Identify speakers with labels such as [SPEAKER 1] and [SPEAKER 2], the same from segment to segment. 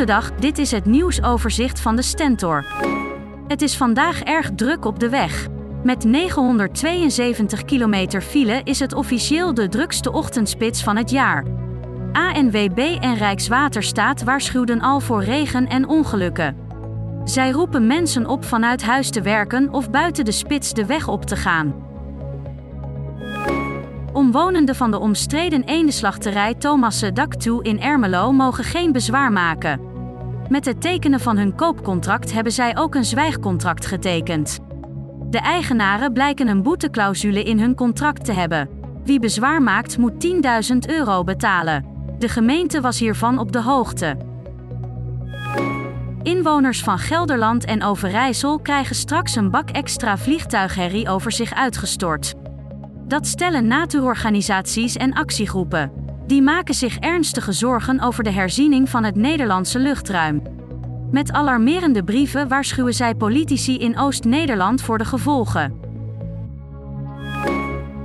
[SPEAKER 1] Goedendag, dit is het nieuwsoverzicht van de Stentor. Het is vandaag erg druk op de weg. Met 972 kilometer file is het officieel de drukste ochtendspits van het jaar. ANWB en Rijkswaterstaat waarschuwden al voor regen en ongelukken. Zij roepen mensen op vanuit huis te werken of buiten de spits de weg op te gaan. Omwonenden van de omstreden eendenslachterij Thomasse Daktoe in Ermelo mogen geen bezwaar maken. Met het tekenen van hun koopcontract hebben zij ook een zwijgcontract getekend. De eigenaren blijken een boeteclausule in hun contract te hebben. Wie bezwaar maakt moet 10.000 euro betalen. De gemeente was hiervan op de hoogte. Inwoners van Gelderland en Overijssel krijgen straks een bak extra vliegtuigherrie over zich uitgestort. Dat stellen natuurorganisaties en actiegroepen. Die maken zich ernstige zorgen over de herziening van het Nederlandse luchtruim. Met alarmerende brieven waarschuwen zij politici in Oost-Nederland voor de gevolgen.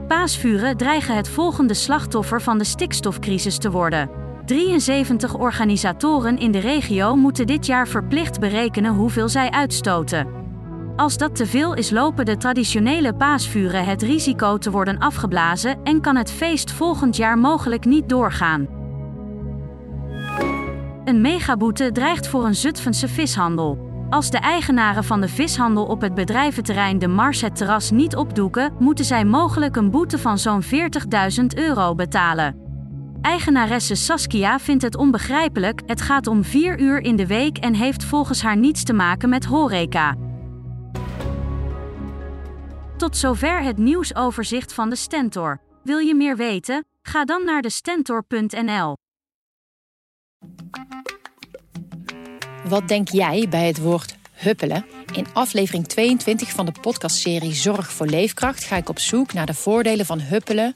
[SPEAKER 1] Paasvuren dreigen het volgende slachtoffer van de stikstofcrisis te worden. 73 organisatoren in de regio moeten dit jaar verplicht berekenen hoeveel zij uitstoten. Als dat te veel is, lopen de traditionele paasvuren het risico te worden afgeblazen en kan het feest volgend jaar mogelijk niet doorgaan. Een megaboete dreigt voor een Zutphense vishandel. Als de eigenaren van de vishandel op het bedrijventerrein De Mars het terras niet opdoeken, moeten zij mogelijk een boete van zo'n 40.000 euro betalen. Eigenaresse Saskia vindt het onbegrijpelijk, het gaat om vier uur in de week en heeft volgens haar niets te maken met horeca. Tot zover het nieuwsoverzicht van de Stentor. Wil je meer weten? Ga dan naar de stentor.nl.
[SPEAKER 2] Wat denk jij bij het woord huppelen? In aflevering 22 van de podcastserie Zorg voor Leefkracht ga ik op zoek naar de voordelen van huppelen